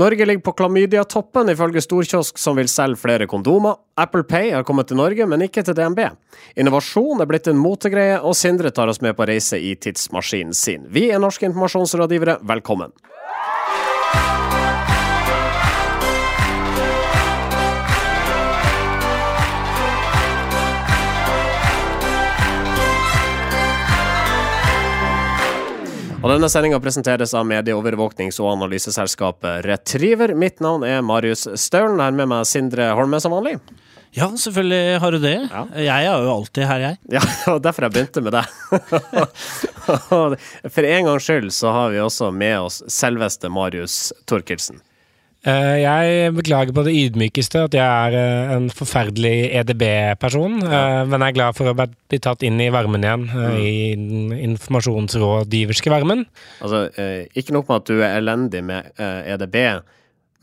Norge ligger på klamydia-toppen, ifølge Storkiosk som vil selge flere kondomer. Apple Pay har kommet til Norge, men ikke til DNB. Innovasjon er blitt en motegreie, og Sindre tar oss med på reise i tidsmaskinen sin. Vi er norske informasjonsrådgivere, velkommen. Og Denne sendinga presenteres av medieovervåknings- og analyseselskapet Retriever. Mitt navn er Marius Staulen. Her med meg Sindre Holme som vanlig. Ja, selvfølgelig har du det. Ja. Jeg er jo alltid her, jeg. Ja, og derfor jeg begynte med det. For en gangs skyld så har vi også med oss selveste Marius Torkelsen. Eh, Jeg beklager på det ydmykeste at jeg er eh, en forferdelig EDB-person, ja. men jeg er glad for å bli tatt inn i varmen igjen, mm. i den informasjonsrådgiverske varmen. Altså, eh, ikke nok med at du er elendig med eh, EDB,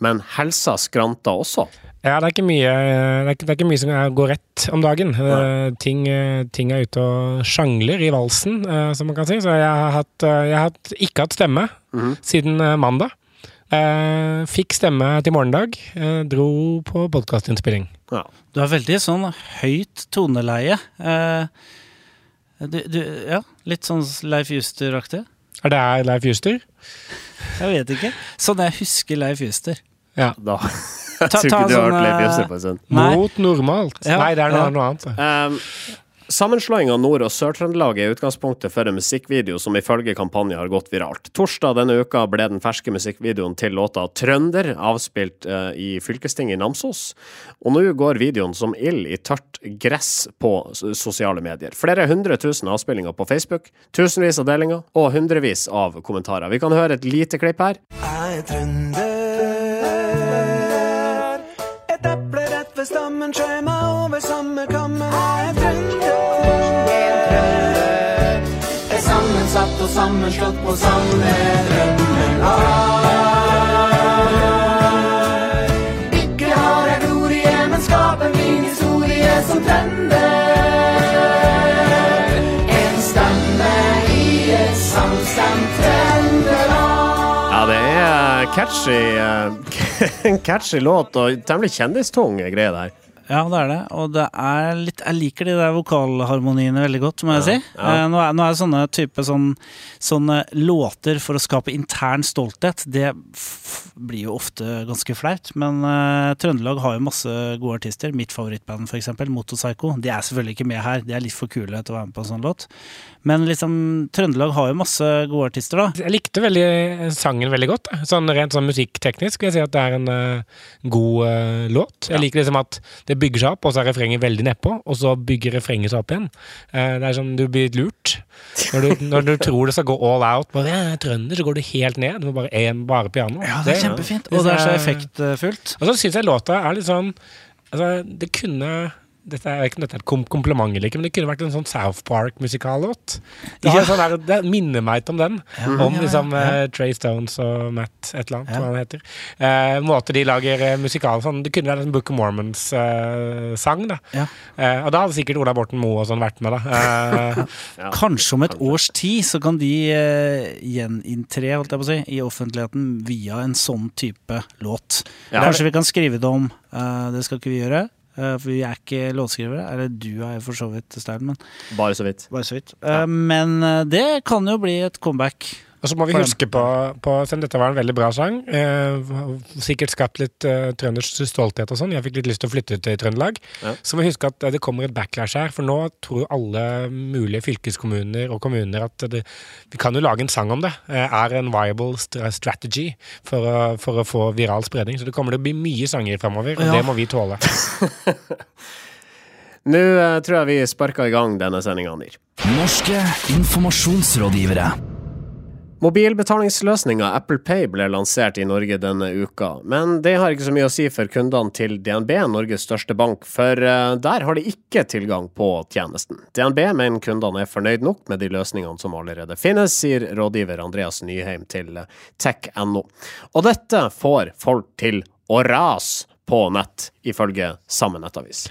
men helsa skranter også. Ja, det er ikke mye, det er ikke, det er ikke mye som går rett om dagen. Eh, Ting, eh, ting er ute og sjangler i valsen, eh, som man kan si. Så jeg har, hatt, eh, jeg har ikke hatt stemme siden eh, mandag. Eh, fikk stemme til morgendag. Eh, dro på podkastinnspilling. Ja. Du har veldig sånn høyt toneleie. Eh, du, du, ja, litt sånn Leif Juster-aktig. Er det her Leif Juster? Jeg vet ikke. Sånn jeg husker Leif Juster. Ja. Da Jeg tror ikke du har sånn, hørt Leif eh, Juster på en stund. Mot normalt. Ja, Nei, det er noe, ja. noe annet. Um, Sammenslåing av Nord- og Sør-Trøndelag er utgangspunktet for en musikkvideo som ifølge kampanjen har gått viralt. Torsdag denne uka ble den ferske musikkvideoen til låta 'Trønder' avspilt eh, i fylkestinget i Namsos. Og nå går videoen som ild i tørt gress på sosiale medier. Flere hundre tusen avspillinger på Facebook, tusenvis av delinger og hundrevis av kommentarer. Vi kan høre et lite klipp her. Jeg er trønder. Et eple rett ved stammen skjema over samme kammen. Og sammenslått på samme drømmelag. Ikke har jeg glorie, men skaper min historie som trender. En stemme i et samstemt Trøndelag. Ja, det er catchy, eh, catchy låt og temmelig kjendistung greie det her. Ja, det er det. Og det er litt Jeg liker de der vokalharmoniene veldig godt, må jeg si. ja. Eh, nå, er, nå er sånne type sånn, sånne låter for å skape intern stolthet. Det f blir jo ofte ganske flaut. Men uh, Trøndelag har jo masse gode artister. Mitt favorittband, for eksempel, Motorpsycho. De er selvfølgelig ikke med her. De er litt for kule til å være med på en sånn låt. Men liksom, Trøndelag har jo masse gode artister, da. Jeg likte veldig sangen veldig godt. Sånn Rent sånn musikkteknisk vil jeg si at det er en uh, god uh, låt. Jeg liker liksom at det bygger seg opp, og så er refrenget veldig nedpå, og så bygger refrenget seg opp igjen. Eh, det er sånn du blir lurt. Når du, når du tror det skal gå all out, bare jeg er trønder, så går du helt ned. Du må bare, en, bare piano. Ja, det er kjempefint. Og det er så effektfullt. Og så syns jeg låta er litt sånn Altså, det kunne dette er, ikke om dette er et kompliment eller ikke, men det kunne vært en sånn South Park-musikallåt. Ja. sånn der- det minner meg om den. Om ja, ja, liksom ja. eh, Trey Stones og Matt et eller annet, Ja. hva han heter. Eh, måte de lager eh, musikal sånn. Det kunne vært en Book of Mormons-sang, da. Ja. Eh, og da hadde sikkert Ola Borten Moe og sånn vært med, da. Eh, Ja. Kanskje om et års tid så kan de eh, gjeninntre holdt jeg på å si, i offentligheten via en sånn type låt. Ja. Kanskje vi kan skrive det om. eh, det skal ikke vi gjøre, for vi er ikke låtskrivere. Eller du er for så vidt, Stein, men Bare så vidt. bare så vidt. Ja. men eh, det kan jo bli et comeback. Og så må vi huske på, på Selv dette var en veldig bra sang, eh, sikkert skapt litt eh, trøndersk stolthet og sånn, jeg fikk litt lyst til å flytte til Trøndelag, Ja. så må vi huske at eh, det kommer et backlash her. For nå tror alle mulige fylkeskommuner og kommuner at det, vi kan jo lage en sang om det. eh, er en viable strategy for å, for å få viral spredning. Så det kommer til å bli mye sanger framover, og Ja. det må vi tåle. Nå eh, tror jeg vi sparker i gang denne sendinga, Nir. Norske informasjonsrådgivere. Mobilbetalingsløsninga Apple Pay ble lansert i Norge denne uka, men det har ikke så mye å si for kundene til DNB, Norges største bank, for eh, der har de ikke tilgang på tjenesten. DNB mener kundene er fornøyd nok med de løsningene som allerede finnes, sier rådgiver Andreas Nyheim til eh, tech.no. Og dette får folk til å rase på nett, ifølge samme nettavis.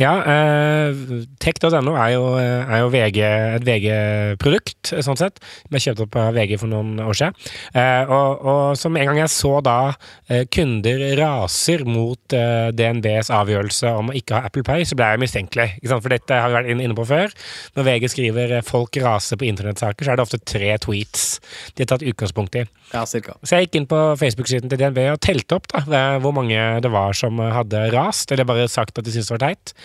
Ja, eh, tech.no er jo, er jo VG, et VG-produkt, sånn sett. Vi kjøpte opp av VG for noen år siden. Eh, og, og som en gang jeg så da eh, kunder raser mot eh, DNBs avgjørelse om å ikke ha Apple Pay, så ble jeg mistenkelig. For dette har vi vært inne på før. Når VG skriver eh, 'folk raser på internettsaker', så er det ofte tre tweets de har tatt utgangspunkt i. Ja, cirka. Så jeg gikk inn på Facebook-siden til DNB og telte opp da, eh, hvor mange det var som hadde rast, eller bare sagt at de syntes det var teit.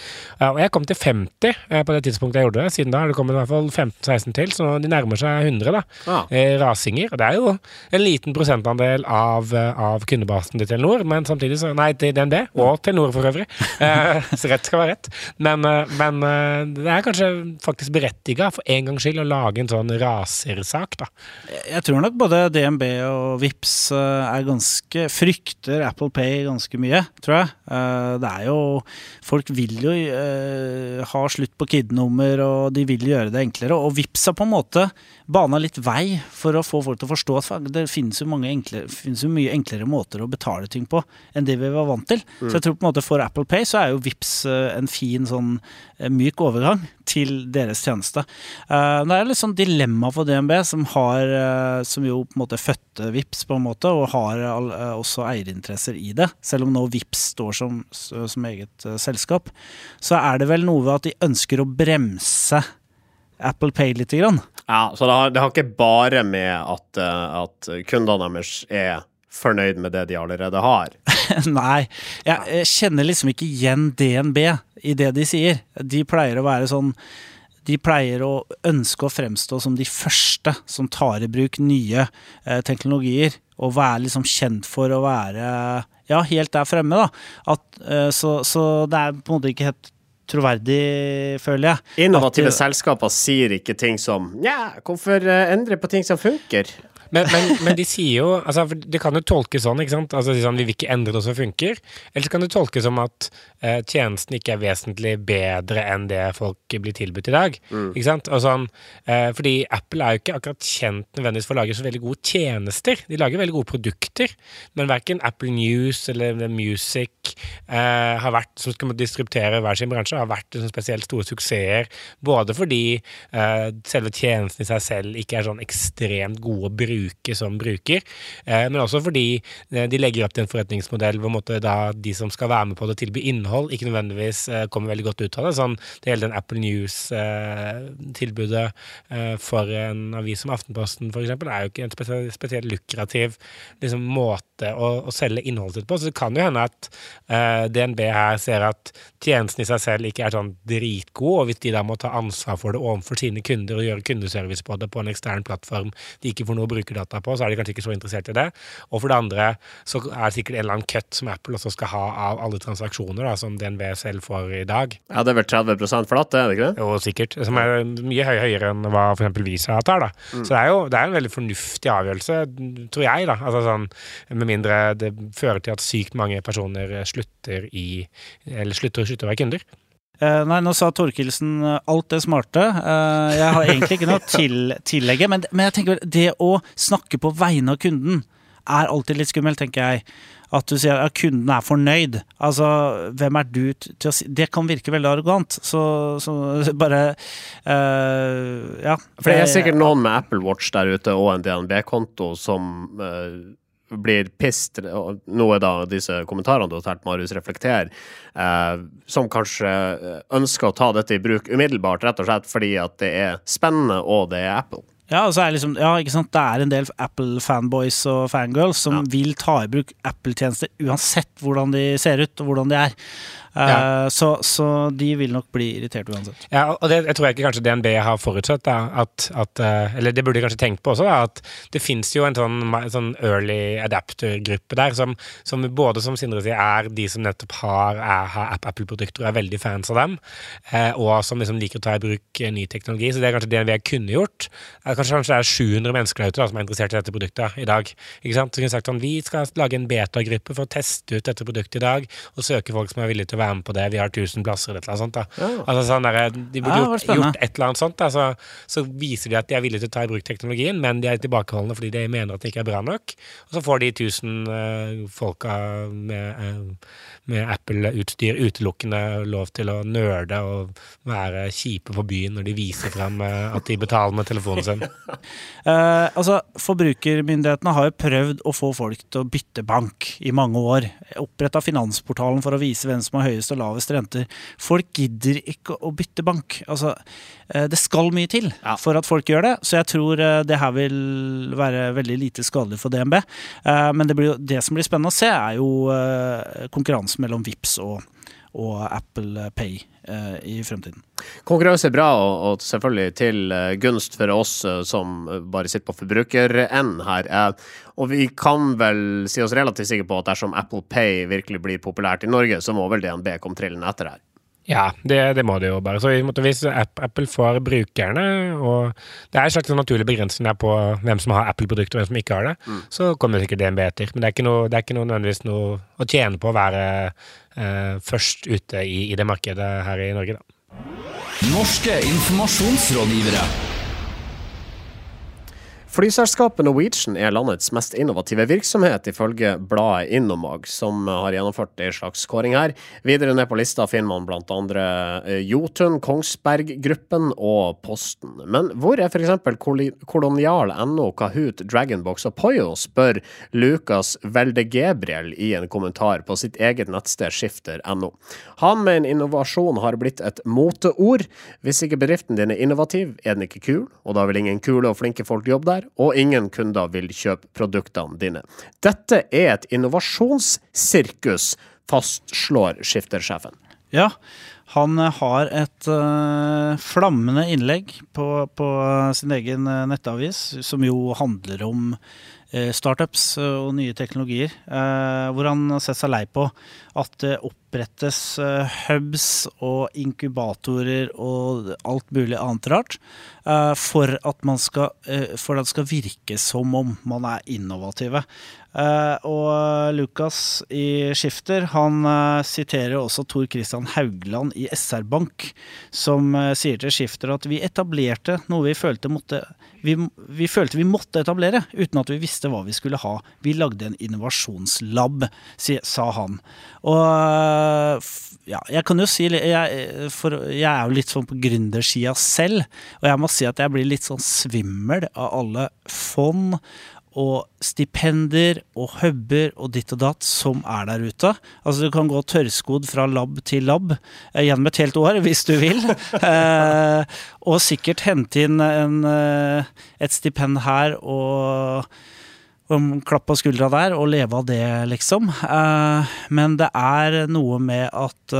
Og jeg kom til 50 eh, på det tidspunktet jeg gjorde det. Siden da har det kommet i hvert fall 15-16 til, så de nærmer seg 100 da, Ja. eh, rasinger. Og det er jo en liten prosentandel av, eh, av kundebasen til Telenor, men samtidig så Nei, til DNB, og Telenor for øvrig. Eh, så rett skal være rett. Men, men det er kanskje faktisk berettiga for en gangs skyld å lage en sånn rasersak, da. Jeg tror nok både DNB og Vips er ganske frykter Apple Pay ganske mye, tror jeg. Det er jo Folk vil jo eh, ha slutt på KID-nummer, og de vil gjøre det enklere. Og Vips har på en måte bana litt vei for å få folk til å forstå at det finnes jo, mange enkle, finnes jo mye enklere måter å betale ting på enn det vi var vant til. Så jeg tror på en måte for Apple Pay så er jo Vips eh, en fin sånn eh, myk overgang til deres tjeneste. Eh, Det er litt sånn dilemma for DNB, som, har, eh, som jo på en måte fødte Vips på en måte, og har eh, også eierinteresser i det. Selv om nå Vips står som, som eget eh, selskap, så er det vel noe ved at de ønsker å bremse Apple Pay lite grann. Ja, så det har, det har ikke bare med at, eh, at kundene deres er fornøyd med det de allerede har. Nei, jeg, jeg kjenner liksom ikke igjen DNB i det de sier. De pleier å være sånn De pleier å ønske å fremstå som de første som tar i bruk nye eh, teknologier, og være liksom kjent for å være ja, helt der fremme, da. At, eh, så, så det er på en måte ikke helt troverdig, føler jeg. Innovative At, eh, selskaper sier ikke ting som Nja, hvorfor eh, endre på ting som funker? Men, men, men de sier jo altså, Det kan jo tolkes sånn, ikke sant? Altså, sånn, Vi vil ikke endre noe som funker. Eller så kan det tolkes som at eh, tjenesten ikke er vesentlig bedre enn det folk blir tilbudt i dag. Ikke sant? Sånn, eh, fordi Apple er jo ikke akkurat kjent nødvendigvis for å lage så veldig gode tjenester. De lager veldig gode produkter, men verken Apple News eller Music eh, har vært, som skal distributere hver sin bransje, har vært liksom, spesielt store suksesser. Både fordi eh, selve tjenesten i seg selv ikke er sånn ekstremt gode å bruke som bruker, eh, men også fordi eh, de legger opp til en forretningsmodell hvor de som skal være med på det, tilby innhold, ikke nødvendigvis eh, kommer veldig godt ut av det. Sånn, det gjelder den Apple News-tilbudet for en avis som Aftenposten, eksempel, er jo ikke en spesielt, lukrativ liksom, måte å, å selge innholdet sitt på. Så det kan jo hende at eh, DNB her ser at tjenesten i seg selv ikke er sånn dritgod, og hvis de da må ta ansvar for det overfor sine kunder og gjøre kundeservice på det på en ekstern plattform de ikke får noe brukerdata på, så er de kanskje ikke så interessert i det. Og for det andre så er det sikkert en eller annen cut som Apple også skal ha av alle transaksjoner, da, som DNV selv får i dag. Ja, det er vel 30 flatt, det er det ikke det? Jo, sikkert. Som er mye høyere enn hva f.eks. Visa tar. da. Så det er jo det er en veldig fornuftig avgjørelse, tror jeg. da. Altså sånn, Med mindre det fører til at sykt mange personer slutter i Eller slutter, slutter å være kunder. Eh, nei, nå sa Torkelsen eh, alt det smarte. Uh, jeg har egentlig ikke noe til tillegge, men, men jeg tenker vel, det å snakke på vegne av kunden er alltid litt skummelt, tenker jeg. At du sier at kunden er fornøyd. Altså, hvem er du til å si Det kan virke veldig arrogant. Så, så bare uh, Ja. For det er sikkert noen med Apple Watch der ute og en DNB-konto som blir pissed, noe da disse kommentarene du har talt, Marius, reflekterer, eh, som kanskje eh, ønsker å ta dette i bruk umiddelbart, rett og slett fordi at det er spennende, og det er Apple. Ja, er liksom, ja, ikke sant? det er en del Apple-fanboys og fangirls som Ja. vil ta i bruk Apple-tjenester uansett hvordan de ser ut og hvordan de er. Eh, Ja. så, så de vil nok bli irritert uansett. Ja, og det jeg tror jeg ikke kanskje DNB har forutsett. Da, at, at, eh, eller det burde de kanskje tenkt på også, da, at det fins jo en sånn, sånn early adapter-gruppe der, som, som både, som Sindre sier, er de som nettopp har, har Apple-produkter og er veldig fans av dem, eh, og som liksom liker å ta i bruk eh, ny teknologi. Så det er kanskje DNB kunne gjort. Kanskje, kanskje det er 700 mennesker der ute da, som er interessert i dette produktet i dag. Ikke sant? Så kunne sagt sånn, Vi skal lage en betagruppe for å teste ut dette produktet i dag, og søke folk som er villige til å være med på det. Vi har 1000 plasser eller et eller annet sånt. da. Altså sånn der, De burde Ja, gjort, et eller annet sånt. da, så, så viser de at de er villige til å ta i bruk teknologien, men de er tilbakeholdne fordi de mener at det ikke er bra nok. Og så får de 1000 uh, folka med, uh, med Apple-utstyr utelukkende lov til å nerde og være kjipe på byen når de viser frem uh, at de betaler med telefonen sin. uh, altså, Forbrukermyndighetene har jo prøvd å få folk til å bytte bank i mange år. Oppretta Finansportalen for å vise hvem som har høyest og lavest renter. Folk gidder ikke å bytte bank. Altså, eh, det skal mye til Ja. for at folk gjør det, så jeg tror eh, det her vil være veldig lite skadelig for DNB. Eh, men det, blir det som blir spennende å se, er jo konkurransen mellom Vips og, og Apple Pay eh, i fremtiden. Konkurranse er bra, og, selvfølgelig til eh, gunst for oss eh, som bare sitter på forbrukerenden her. Og vi kan vel si oss relativt sikre på at dersom Apple Pay virkelig blir populært i Norge, så må vel DNB komme trillende etter her. Ja, det, det må det jo bare. Så i måte hvis Apple får brukerne, og det er en slags naturlig begrensning der på hvem som har Apple-produkter og hvem som ikke har det, så kommer sikkert DNB etter. Men det er ikke, noe, det er ikke noe nødvendigvis noe å tjene på å være eh, først ute i, i det markedet her i Norge, da. Norske informasjonsrådgivere. Flyselskapet Norwegian er landets mest innovative virksomhet, ifølge bladet Innomag, som har gjennomført en slags kåring her. Videre ned på lista finner man andre eh, Jotun, Kongsberg-gruppen og Posten. Men hvor er f.eks. Kolonial, NO, Kahoot, Dragonbox og Poyo, spør Lukas Veldegebriel i en kommentar på sitt eget nettsted skifter.no. Han mener innovasjon har blitt et moteord. Hvis ikke bedriften din er innovativ, er den ikke kul, og da vil ingen kule og flinke folk jobbe der, og ingen kunder vil kjøpe produktene dine. Dette er et innovasjonssirkus, fastslår skiftersjefen. Ja, han eh, har et uh, flammende innlegg på, på sin egen eh, nettavis, som jo handler om eh, startups eh, og nye teknologier, eh, hvor han har sett seg lei på at det opprettes eh, hubs og inkubatorer og alt mulig annet rart, eh, for at, man skal, eh, for at det skal virke som om man er innovative. Eh, og Lukas i Skifter han uh, siterer også Tor Christian Haugland i SR Bank, som uh, sier til Skifter at vi etablerte noe vi følte, måtte, vi, vi følte vi måtte etablere, uten at vi visste hva vi skulle ha. Vi lagde en innovasjonslab, si, sa han. Og ja, jeg kan jo si jeg, for jeg er jo litt sånn på gründersida selv, og jeg må si at jeg blir litt sånn svimmel av alle fond og stipender og huber og ditt og datt som er der ute. Altså Du kan gå tørrskodd fra lab til lab eh, gjennom et helt år, hvis du vil. eh, og sikkert hente inn en, eh, et stipend her og om klapp på skuldra der og leve av det, liksom. Eh, men det er noe med at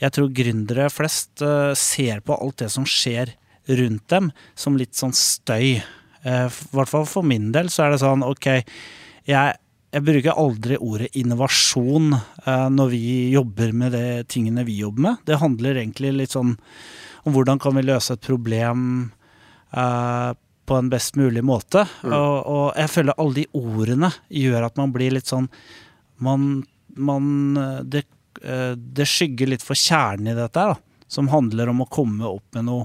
jeg tror gründere flest ser på alt det som skjer rundt dem, som litt sånn støy. Eh, I hvert fall for min del så er det sånn ok, jeg, jeg bruker aldri ordet innovasjon eh, når vi jobber med de tingene vi jobber med. Det handler egentlig litt sånn om hvordan kan vi løse et problem eh, på en best mulig måte. Og, og jeg føler alle de ordene gjør at man blir litt sånn Man, man det, det skygger litt for kjernen i dette da. Som handler om å komme opp med noe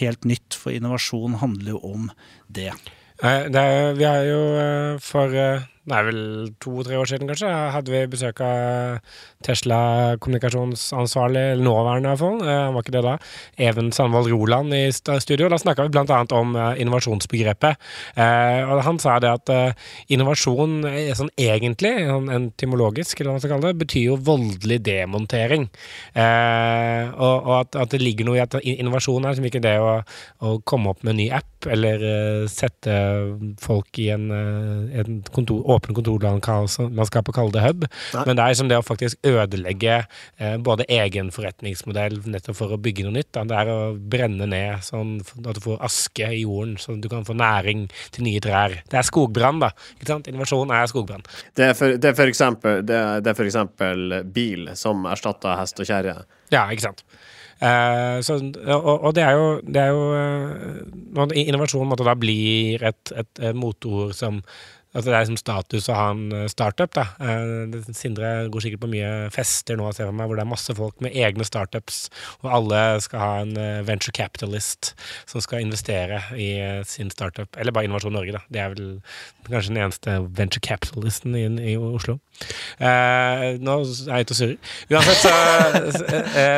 helt nytt, for innovasjon handler jo om det. Det er, vi har jo eh, for eh, det er vel to-tre år siden, kanskje, hadde vi besøk av Tesla kommunikasjonsansvarlig, eller nåværende i hvert fall, eh, han var ikke det da, Even Sandvold Roland i studio. Da snakka vi annet om eh, innovasjonsbegrepet. Eh, og han sa det at innovasjon er sånn egentlig, sånn entomologisk, eller hva man skal kalle det, betyr jo voldelig demontering. Og at, det ligger noe i at innovasjon er liksom ikke det å, komme opp med en ny app, eller sette folk i en, en kontor, åpen skal på kalle det hub. Nei. Men det er som det å faktisk ødelegge eh, både egen forretningsmodell nettopp for å bygge noe nytt. Da. Det er å brenne ned sånn at du får aske i jorden, sånn at du kan få næring til nye trær. Det er skogbrann, da. Ikke sant? Innovasjon er skogbrann. Det er for, det er for, eksempel, det er, det er for eksempel bil som erstatter hest og kjerre. Ja, ikke sant. Eh, så, og, og det er jo, det er jo eh, Innovasjon måtte da blir et, et, et motord som Altså det er liksom status å ha en eh, startup. da. Eh, Sindre går sikkert på mye fester nå, ser for meg, hvor det er masse folk med egne startups, og alle skal ha en eh, venture capitalist som skal investere i sin startup. Eller bare Innovasjon Norge, da. Det er vel kanskje den eneste venture capitalisten i, i Oslo. Eh, nå er jeg ute og surrer. Uansett så,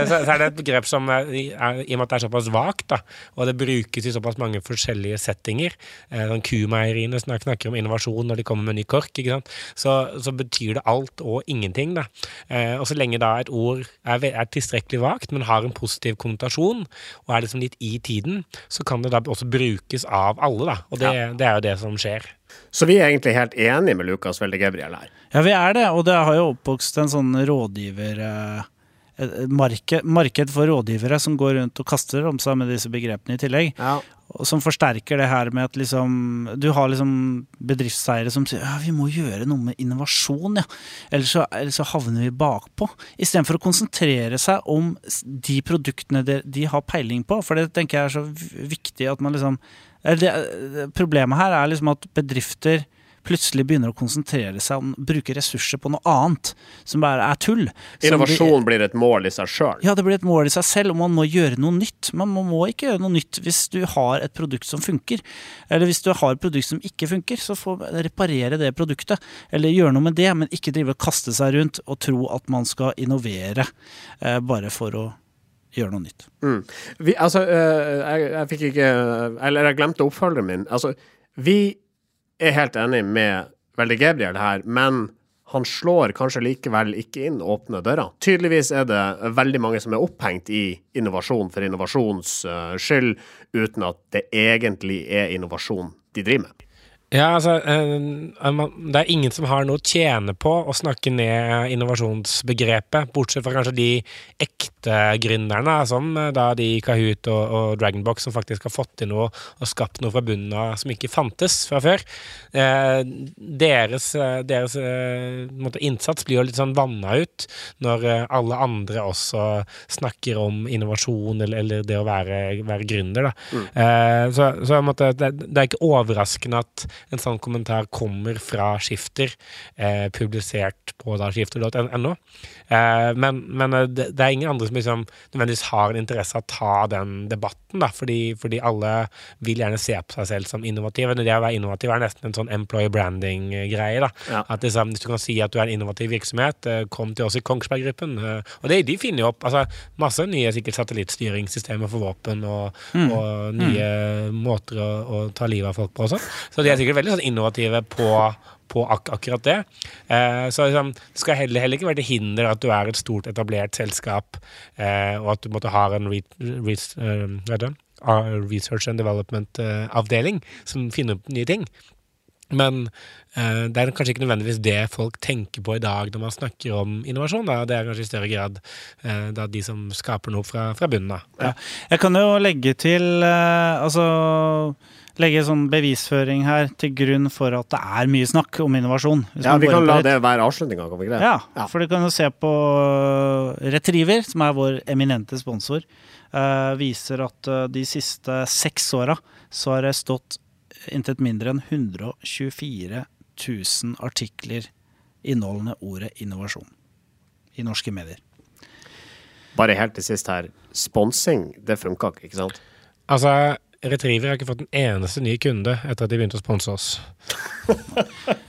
så, er det et begrep som er, I og med at det er såpass vagt, da, og det brukes i såpass mange forskjellige settinger eh, sånn Kumeieriene snakker om innovasjon når de kommer med ny kork, ikke sant? Så, så betyr det alt og ingenting. Da. Eh, og så lenge da et ord er, er tilstrekkelig vagt, men har en positiv konnotasjon, og er liksom litt i tiden, så kan det da også brukes av alle. Da. Og det, det er jo det som skjer. Så vi er egentlig helt enige med Lukas Velde Gabriel her. Ja, vi er det, og det har jo oppvokst en sånn rådgiver... eh, marked, marked for rådgivere som går rundt og kaster om seg med disse begrepene i tillegg. Ja. Og som forsterker det her med at liksom Du har liksom bedriftseiere som sier ja, vi må gjøre noe med innovasjon, ja. Ellers så, ellers så havner vi bakpå. Istedenfor å konsentrere seg om de produktene de, de har peiling på. For det tenker jeg er så viktig at man liksom det, Problemet her er liksom at bedrifter plutselig begynner å konsentrere seg om bruke ressurser på noe annet, som bare er tull. Innovasjon blir et mål i seg sjøl. ja, det blir et mål i seg selv, og man må gjøre noe nytt. Man må, ikke gjøre noe nytt hvis du har et produkt som funker. Eller hvis du har et produkt som ikke funker, så få reparere det produktet. Eller gjøre noe med det, men ikke drive og kaste seg rundt og tro at man skal innovere eh, bare for å gjøre noe nytt. Mm. Vi, altså, øh, jeg, jeg fikk ikke Eller jeg glemte oppfølgeren min. Altså, vi er helt enig med Veldig Gabriel her, men han slår kanskje likevel ikke inn åpne dører. Tydeligvis er det veldig mange som er opphengt i innovasjon for innovasjons øh, skyld, uten at det egentlig er innovasjon de driver med. Ja, altså, eh, Det er ingen som har noe å tjene på å snakke ned innovasjonsbegrepet, bortsett fra kanskje de ekte gründerne, som eh, da de i Kahoot og, og Dragonbox, som faktisk har fått til noe og skapt noe fra bunnen av som ikke fantes fra før. Eh, deres eh, deres eh, måte, innsats blir jo litt sånn vanna ut når eh, alle andre også snakker om innovasjon eller, eller det å være, være gründer. Da. Mm. så så måte, det, det er ikke overraskende at en sånn kommentar kommer fra Skifter, eh, publisert på da skifter.no. Eh, men men eh, det, det er ingen andre som liksom nødvendigvis har en interesse av å ta den debatten, da, fordi, fordi alle vil gjerne se på seg selv som innovative. Det å være innovativ er nesten en sånn employer branding-greie. da. Ja. At liksom, Hvis du kan si at du er en innovativ virksomhet, eh, kom til oss i Kongsberg-gruppen. Eh, og det, de finner jo opp altså, masse nye sikkert satellittstyringssystemer for våpen og, og nye måter å, å ta livet av folk på også. Så de er sikkert veldig sånn innovative på, på ak akkurat det. Eh, så liksom, det skal heller, heller ikke være til hinder at du er et stort, etablert selskap, eh, og at du måtte ha en re, re, eh, det? Ah, research and development-avdeling som finner opp nye ting. Men eh, det er kanskje ikke nødvendigvis det folk tenker på i dag når man snakker om innovasjon. Da. Det er kanskje i større grad eh, da de som skaper noe fra, fra bunnen av. Ja. Jeg kan jo legge til eh, Altså legge sånn bevisføring her til grunn for at det er mye snakk om innovasjon. Hvis Ja, man vi kan la det være avslutninga, kan vi ikke det? Ja, Ja. for du kan jo se på uh, Retriever, som er vår eminente sponsor, uh, viser at uh, de siste seks åra så har det stått intet mindre enn 124 000 artikler inneholdende ordet innovasjon i norske medier. Bare helt til sist her. Sponsing, det funka ikke, ikke sant? Altså, Retriever har ikke fått en eneste ny kunde etter at de begynte å sponse oss.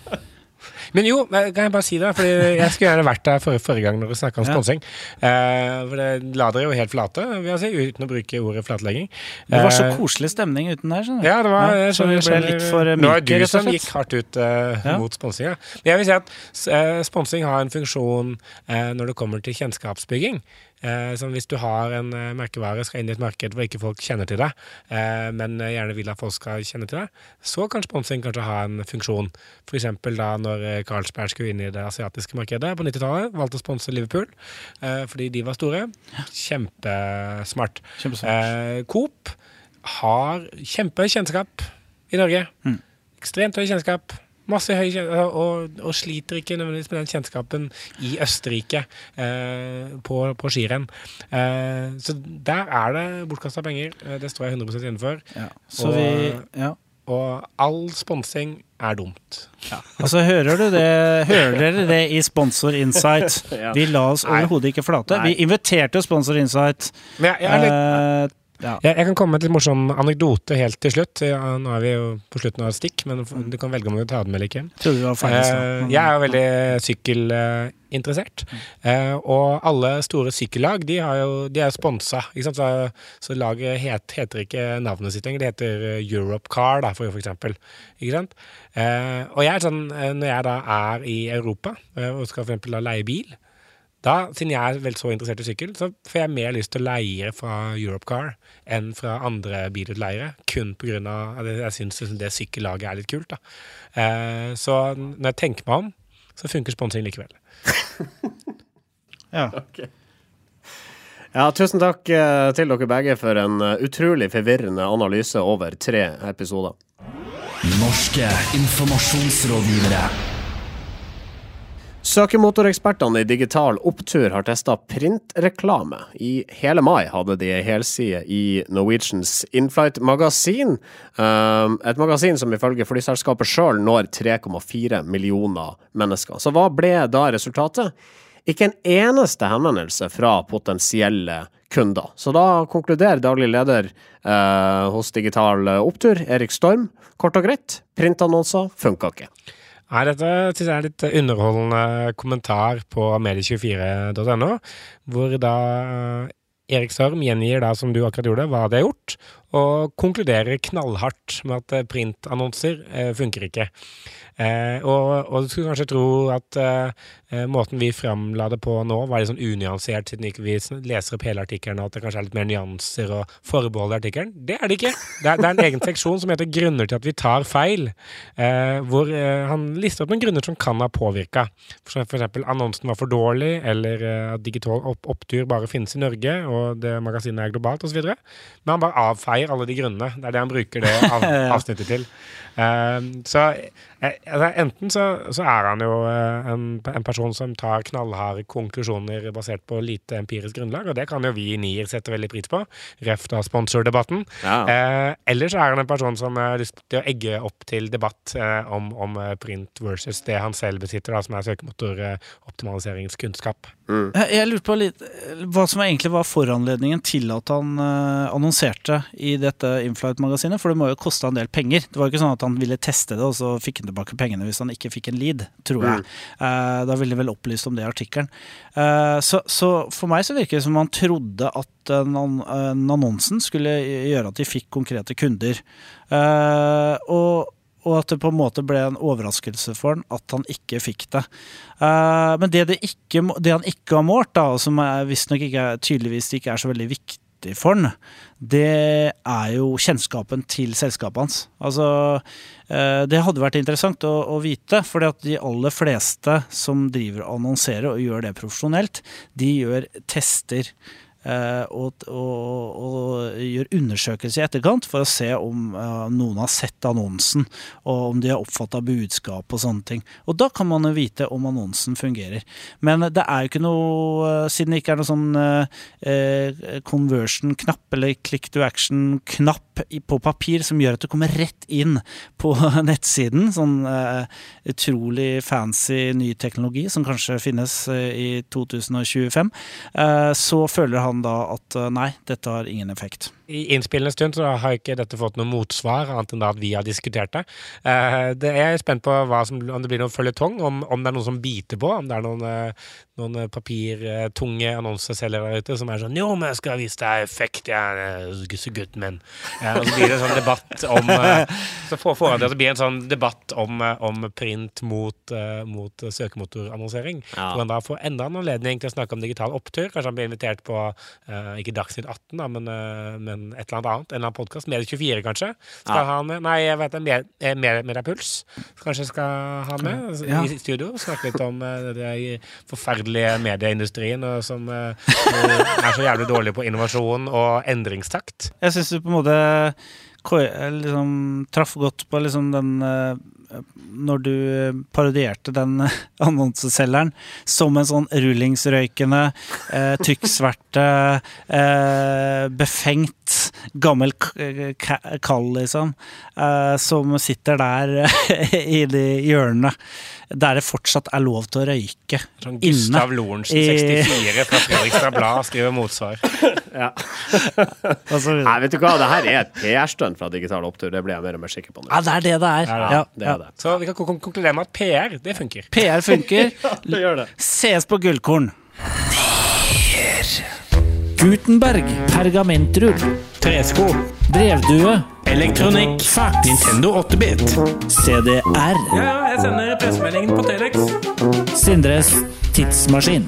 Men jo, eh, kan jeg bare si det? Fordi jeg skulle gjerne vært der forrige, forrige gang når vi snakka om Ja. sponsing. Eh, for det la dere jo helt flate, vil jeg si, uten å bruke ordet flatlegging. Det var så Eh, koselig stemning uten der. skjønner du. Ja, det var Ja, så vi ble skjønner- litt for Det var myke, du rett og som gikk hardt ut uh, Ja. mot sponsinga. Men jeg vil si at uh, sponsing har en funksjon eh, når det kommer til kjennskapsbygging. Eh, som hvis du har en eh, merkevare, skal inn i et marked hvor ikke folk kjenner til deg, eh, men gjerne vil at folk skal kjenne til deg, så kan sponsing kanskje ha en funksjon. For eksempel da når Carlsberg skulle inn i det asiatiske markedet på 90-tallet, valgte å sponse Liverpool eh, fordi de var store. Kjempesmart. Kjempesmart. Eh, Coop har kjempekjennskap i Norge. Mm. Ekstremt høy kjennskap. Masse høy og, og sliter ikke nødvendigvis med den kjennskapen i Østerrike eh, på, på skirenn. Eh, så der er det bortkasta penger. Eh, det står jeg 100 innenfor. Ja. Så Og- vi ja. Og all sponsing er dumt. Altså, hører du det Hører dere det i Sponsor Insight? Vi la oss overhodet ikke flate. Nei. Vi inviterte Sponsor Insight. Men jeg, jeg, er litt, Eh, ja. jeg, jeg kan komme med en litt morsom anekdote helt til slutt. Ja, nå er vi jo på slutten av et stikk, men du kan velge om du vil ta den med eller ikke. Ferdig Eh, jeg er jo veldig sykkelinteressert. Eh, og alle store sykkellag de, har jo, de er sponsa. Ikke sant? Så, så laget het, heter ikke navnet sitt lenger, det heter eh, Europe Car, da, for, for eksempel. Og jeg er sånn, når jeg da er i Europa og skal for eksempel da leie bil, da, siden jeg er vel så interessert i sykkel, så får jeg mer lyst til å leie fra Europcar enn fra andre bilutleiere. Kun pga. at jeg syns liksom det sykkellaget er litt kult. Da. Eh, så når jeg tenker meg om, så funker sponsing likevel. Ja. Ja, tusen takk eh, til dere begge for en eh, utrolig forvirrende analyse over tre episoder. Norske informasjonsrådgivere. Søkemotorekspertene i Digital Opptur har testa printreklame. I hele mai hadde de ei helside i Norwegians Inflight Magasin. Um, et magasin som ifølge flyselskapet sjøl når 3,4 millioner mennesker. Så hva ble da resultatet? Ikke en eneste henvendelse fra potensielle kunder. Så da konkluderer daglig leder eh, hos Digital Opptur, Erik Storm, kort og greit, printannonser funka ikke. Nei, dette synes jeg er litt underholdende kommentar på medie24.no, hvor da eh, Erik Sørm gjengir da, som du akkurat gjorde, hva de har gjort, og konkluderer knallhardt med at eh, printannonser eh, funker ikke. Eh, og, og du skulle kanskje tro at eh, eh, måten vi framla det på nå, var litt sånn unyansert, siden ikke vi leser opp hele artikkelen, og at det kanskje er litt mer nyanser og forbehold i artikkelen. Det er det ikke. Det er, det er en egen seksjon som heter 'Grunner til at vi tar feil', eh, hvor han lister opp noen grunner som kan ha påvirka. Eksempel annonsen var for dårlig, eller at digital opp opptur bare finnes i Norge, og det magasinet er globalt, osv. Men han bare avfeier alle de grunnene. Det er det han bruker det av, avsnittet til. Uh, så eh, altså, enten så, så er han jo uh, en, en person som tar knallharde konklusjoner basert på lite empirisk grunnlag, og det kan jo vi i Nier sette veldig pris på. Ref da sponsordebatten. Ja. Uh, eller så er han en person som har lyst til å egge opp til debatt eh, om, om eh, print versus det han selv besitter, da, som er søkemotoroptimaliseringskunnskap. Jeg, jeg lurte på litt hva som egentlig var foranledningen til at han uh, annonserte i dette Inflight-magasinet, for det må jo koste en del penger. Det var jo ikke sånn at han ville teste det, og så fikk han tilbake pengene hvis han ikke fikk en lead, tror jeg. Eh, da ville de vel opplyst om det i artikkelen. Uh, så, så for meg så virker det som han trodde at annonsen skulle gjøre at de fikk konkrete kunder. Og og at det på en måte ble en overraskelse for han at han ikke fikk det. Eh, men det, det, ikke, det han ikke har målt, da, og som visstnok tydeligvis ikke er så veldig viktig for han, det er jo kjennskapen til selskapet hans. Altså, eh, det hadde vært interessant å, å vite, for de aller fleste som driver og annonserer og gjør det profesjonelt, de gjør tester. Eh, og, og, og gjør undersøkelser i etterkant for å se om eh, noen har sett annonsen, og om de har oppfatta budskap og sånne ting. Og da kan man jo vite om annonsen fungerer. Men det er jo ikke noe eh, Siden det ikke er noe sånn eh, conversion-knapp, eller click to action-knapp på papir som gjør at du kommer rett inn på nettsiden, sånn eh, utrolig fancy ny teknologi som kanskje finnes i 2025, eh, så føler han da at eh, nei, dette har ingen effekt. I innspillende stund så har ikke dette fått noe motsvar, annet enn da at vi har diskutert det. Eh, det er jeg spent på som, om det blir noen føljetong, om, om det er noen som biter på, om det er noen, eh, noen eh, papirtunge annonseselgere der ute som er sånn Jo, men jeg skal vise deg effekt, jeg er så good, men eh, Og så blir det en sånn debatt om Så får foran det det blir en sånn debatt om, om print mot, mot søkemotorannonsering. Ja. Hvor han da får enda en anledning til å snakke om digital opptur. Kanskje han blir invitert på ikke Dagsnytt 18, da, men, eh, men et eller annet annet. En eller annen podkast. Medie24, kanskje. Skal Ja. ha med? Nei, jeg vet det. Med, eh, Kanskje skal ha med altså, Ja. i studio. Snakke litt om uh, den forferdelige medieindustrien og som uh, er så jævlig dårlig på innovasjon og endringstakt. Jeg syns du på en måte eh, liksom, traff godt på liksom den eh, Når du eh, parodierte den eh, annonseselgeren som en sånn rullingsrøykende, eh, tykksverte, eh, befengt, gammel kall, liksom, eh, som sitter der i de hjørnene der det fortsatt er lov til å røyke. Sånn Inne. Gustav Lorentzen, 64, fra Fredrikstad Blad, skriver motsvar. ja. Nei, vet du hva, det her er et PR-stunt fra Digital Opptur. Det blir jeg mer og mer sikker på nå. Ja, det er det det er. Ja, Ja, Det er det. Så vi kan konkludere med at PR, det funker. PR funker. Det gjør det. Ses på Gullkorn. Gutenberg. Pergamentrull. Tresko. Brevdue. Elektronikk. Fax. Nintendo 8-bit. CDR. Ja, jeg sender pressemeldingen på Telex. Sindres tidsmaskin.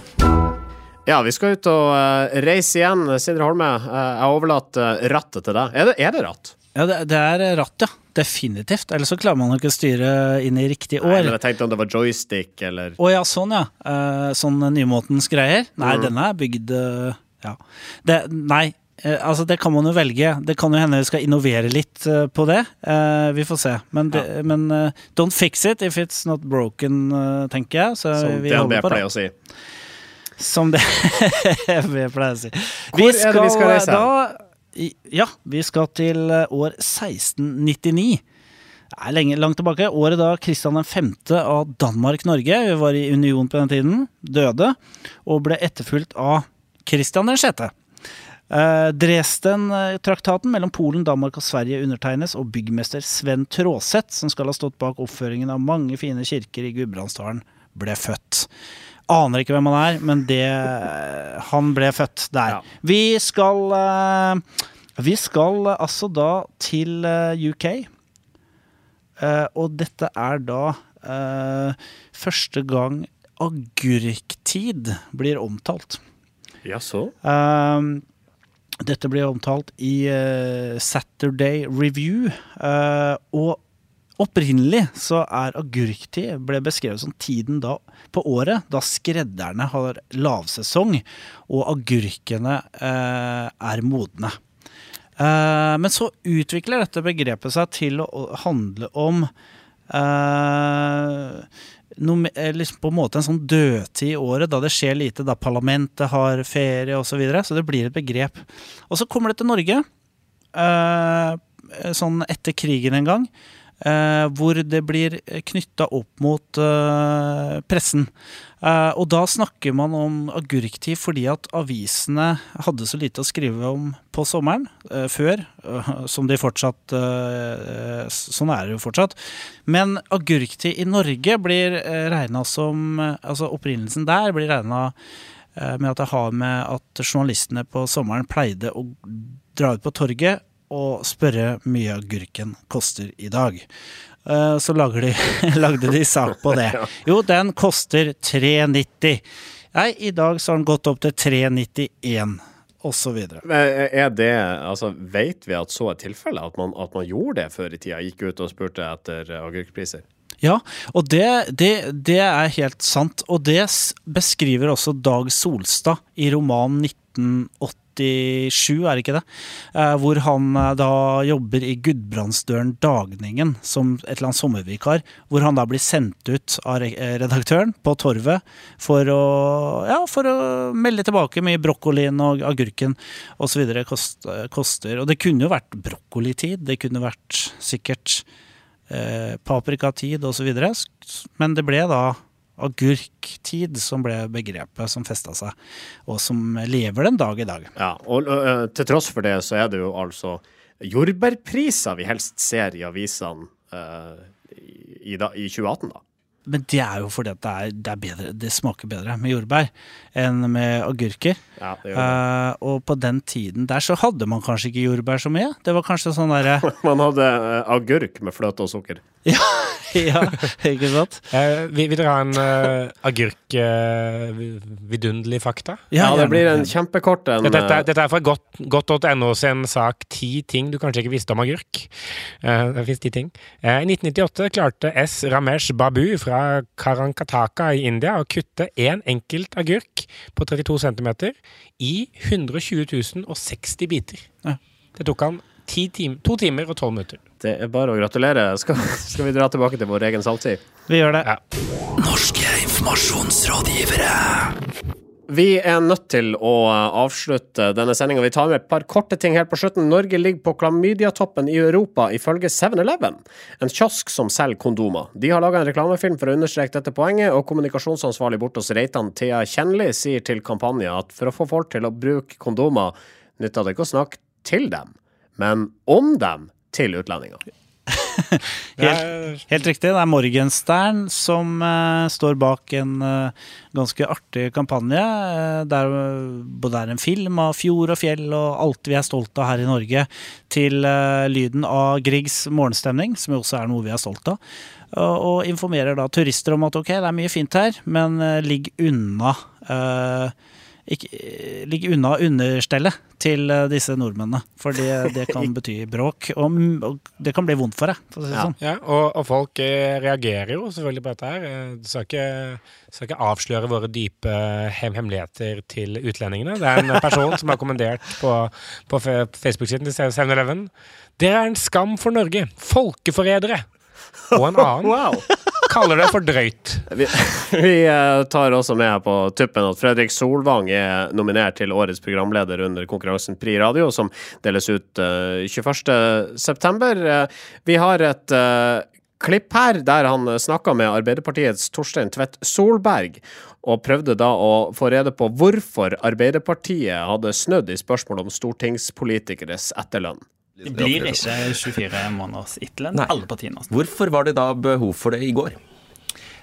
Ja, vi skal ut og uh, reise igjen. Sindre Holme, uh, jeg overlater uh, rattet til deg. Er det, er det ratt? Ja, det, det er ratt, ja. Definitivt. Ellers så klarer man jo ikke å styre inn i riktig Nei, men jeg tenkte om det var joystick eller Å ja, sånn ja. Eh, sånn nymåtens greier. Nei, Mm. denne er bygd eh, Ja. Det, nei, eh, altså det kan man jo velge. Det kan jo hende vi skal innovere litt eh, på det. Eh, vi får se. Men, det, men eh, don't fix it if it's not broken, tenker jeg. Så som vi DNB det. pleier å si. Som det vi pleier å si. Hvor er det vi skal reise? Da, ja, vi skal til år 1699. Det er lenge, langt tilbake. Året da Kristian 5. av Danmark-Norge, vi var i union på den tiden, døde, og ble etterfulgt av Kristian 6. Eh, Dresden-traktaten mellom Polen, Danmark og Sverige undertegnes, og byggmester Sven Tråseth, som skal ha stått bak oppføringen av mange fine kirker i Gudbrandsdalen, ble født. Aner ikke hvem han er, men det Han ble født der. Ja. Vi skal eh, Vi skal eh, altså da til eh, UK. Eh, og dette er da eh, første gang agurktid blir omtalt. Jaså? Um, dette blir omtalt i uh, Saturday Review. Uh, og opprinnelig så er agurktid ble beskrevet som tiden da på året da skredderne har lavsesong og agurkene uh, er modne. Men så utvikler dette begrepet seg til å handle om noe, eh, liksom på en måte en sånn dødtid i året, da det skjer lite, da parlamentet har ferie osv. Så, videre, så det blir et begrep. Og så kommer det til Norge, eh, sånn etter krigen en gang, eh, hvor det blir knytta opp mot eh, pressen. Eh, og da snakker man om agurktid fordi at avisene hadde så lite å skrive om på sommeren eh, før, eh, som de fortsatt eh, Sånn er det jo fortsatt. Men agurktid i Norge blir regna som Altså opprinnelsen der blir regna med at det har med at journalistene på sommeren pleide å dra ut på torget og spørre mye agurken koster i dag. Eh, Så de, lagde de sak på det. Jo, den koster 3,90. Nei, i dag så har den gått opp til 3,91, osv. Men Er det Altså, vet vi at så er tilfellet? At man, at man gjorde det før i tida? Gikk ut og spurte etter eh, agurkpriser? Ja, og det, det, det er helt sant. Og det beskriver også Dag Solstad i romanen 1987, er det ikke det? Eh, hvor han eh, da jobber i Gudbrandsdølen Dagningen som et eller annet sommervikar. Hvor han da blir sendt ut av eh, redaktøren på Torvet for å, ja, for å melde tilbake mye brokkolien og agurken osv. Kost, koster. Og det kunne jo vært brokkolitid. Det kunne vært sikkert eh, paprikatid osv. Men det ble da agurktid som ble begrepet som festa seg, og som lever den dag i dag. Ja, og øh, til tross for det så er det jo altså jordbærpriser vi helst ser i avisene øh, i, da, i 2018, da. Men det er jo fordi at det, er, det, er bedre, det smaker bedre med jordbær enn med agurker. Ja, det gjør det. Eh, og på den tiden der så hadde man kanskje ikke jordbær så mye. Det var kanskje sånn derre Man hadde uh, agurk med fløte og sukker. ja, ja, ikke sant? Uh, vil, vil dere ha en uh, agurk uh, vidunderlig fakta. Ja, det blir en kjempekort en. Dette, dette, dette er fra godt- godt.no sin sak 'Ti ting du kanskje ikke visste om agurk'. Eh, det finnes ti ting. Eh, I 1998 klarte S. Ramesh Babu fra Karankataka i India å kutte én enkelt agurk på 32 cm i 120 060 biter. Ja. Det tok han ti tim to timer og tolv minutter. Det er bare å gratulere. Skal, skal vi dra tilbake til vår egen saltid? Vi gjør det. Ja. Norske informasjonsrådgivere. Vi er nødt til å eh, avslutte denne sendinga. Vi tar med et par korte ting helt på slutten. Norge ligger på klamydiatoppen i Europa ifølge 7-Eleven, en kiosk som selger kondomer. De har laga en reklamefilm for å understreke dette poenget, og kommunikasjonsansvarlig borte hos Reitan, Thea Kjenli, sier til kampanjen at for å få folk til å bruke kondomer, nytter det ikke å snakke til dem, men om dem til utlendinger. Helt, helt riktig. Det er Morgenstern som uh, står bak en uh, ganske artig kampanje. Uh, der både er en film av fjord og fjell og alt vi er stolt av her i Norge, til lyden av Griegs morgenstemning, som også er noe vi er stolt av. Og, informerer da turister om at ok, det er mye fint her, men ligg unna ikke, Ligg unna understellet til eh, disse nordmennene. For det, det kan bety bråk, og, og det kan bli vondt for deg. For å si Ja. sånn. Ja, og, og folk eh, reagerer jo selvfølgelig på dette her. Eh, Du skal ikke, skal ikke avsløre våre dype hem hemmeligheter til utlendingene. Det er en person som har kommandert på, på Facebook-siden til 7-Eleven. Dere er en skam for Norge. Folkeforrædere. Og en annen Wow! Kaller det for drøyt. Vi, vi eh, tar også med her på tuppen at Fredrik Solvang er nominert til årets programleder under konkurransen Pri Radio, som deles ut eh, 21.9. Uh, vi har et eh, klipp her der han snakka med Arbeiderpartiets Torstein Tvedt Solberg, og prøvde da å få rede på hvorfor Arbeiderpartiet hadde snødd i spørsmålet om stortingspolitikeres etterlønn. Det blir ikke 24 måneders etterlønn. Alle partiene. Hvorfor var det da behov for det i går?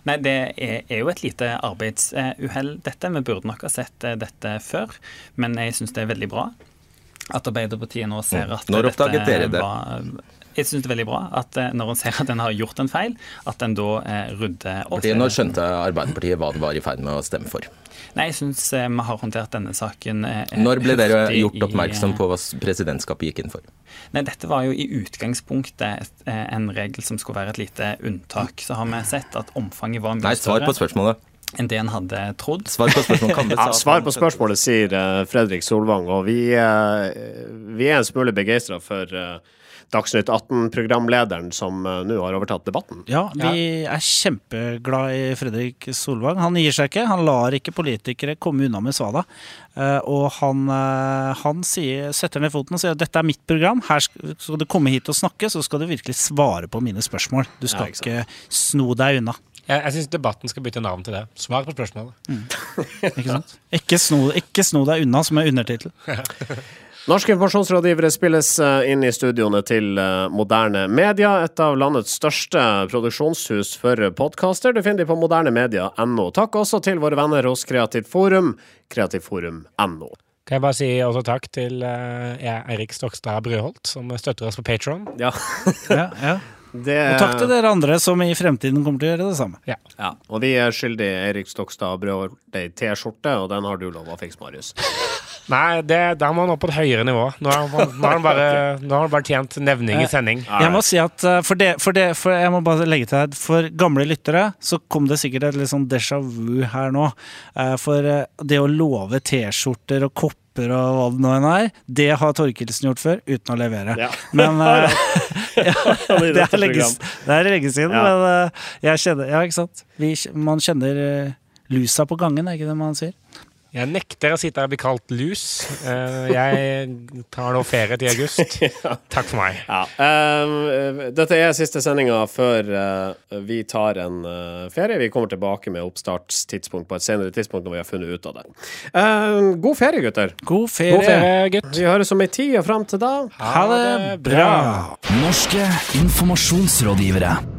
Nei, Det er, jo et lite arbeidsuhell, dette. Vi burde nok ha sett eh, dette før. Men jeg syns det er veldig bra at Arbeiderpartiet nå ser at Når dette oppdaget dere det? Var, jeg syns det er veldig bra at eh, når en ser at en har gjort en feil, at en da eh, rydder opp. Fordi Når skjønte Arbeiderpartiet hva det var i ferd med å stemme for? Nei, jeg syns eh, vi har håndtert denne saken eh, Når ble dere gjort i, oppmerksom på hva presidentskapet gikk inn for? Nei, dette var jo i utgangspunktet et, eh, en regel som skulle være et lite unntak. Så har vi sett at omfanget var mye større. Nei, svar på spørsmålet. enn det en hadde trodd. Svar på spørsmålet kan Ja, svar på spørsmålet, sier eh, Fredrik Solvang, og vi, eh, vi er en smule begeistra for eh, Dagsnytt 18-programlederen som eh, nå har overtatt debatten. Ja, vi er kjempeglad i Fredrik Solvang. Han gir seg ikke. Han lar ikke politikere komme unna med svada. Eh, og han, eh, han sier, setter ned foten og sier at dette er mitt program. Her skal du komme hit og snakke, så skal du virkelig svare på mine spørsmål. Du skal Ja, ikke ikke sno deg unna. Jeg, jeg syns debatten skal bytte navn til det. Svar på spørsmålet. Ikke sant? Ikke sno, ikke sno deg unna, som er undertittel. Norske informasjonsrådgivere spilles eh, inn i studioene til eh, Moderne Media, et av landets største produksjonshus for podkaster. Du finner de på modernemedia.no. Takk også til våre venner hos Kreativt Forum, kreativforum.no. Kan jeg bare si også takk til eh, Eirik Stokstad Brøholt, som støtter oss på Patron. Ja, Ja, ja. det Og takk til dere andre som i fremtiden kommer til å gjøre det samme. Ja, og vi er skyldig Eirik Stokstad Brøholt ei T-skjorte, og den har du lov å fikse, Marius. Nei, det, der må han opp på et høyere nivå. Nå har han, nå har han, bare, nå har han bare tjent nevning i sending. Jeg må si at eh, for det, for det for Jeg må bare legge til her, for gamle lyttere så kom det sikkert et litt sånn déjà vu her nå. Eh, For eh, det å love T-skjorter og kopper og hva det nå enn er, det har Torkelsen gjort før, uten å levere. Ja. Men uh, ja, er det er lenge siden, Ja. men uh, jeg kjenner Ja, ikke sant? Vi, man kjenner uh, lusa på gangen, er ikke det man sier? Jeg nekter å sitte her og bli kalt lus. Eh, Jeg tar nå ferie til august. Takk for meg. Ja. eh, dette er siste sendinga før uh, vi tar en uh, ferie. Vi kommer tilbake med oppstartstidspunkt på et senere tidspunkt når vi har funnet ut av det. Eh, god ferie, gutter. God ferie. God ferie, gutt. Vi høres om ei tid, og fram til da Ha det bra. Norske informasjonsrådgivere.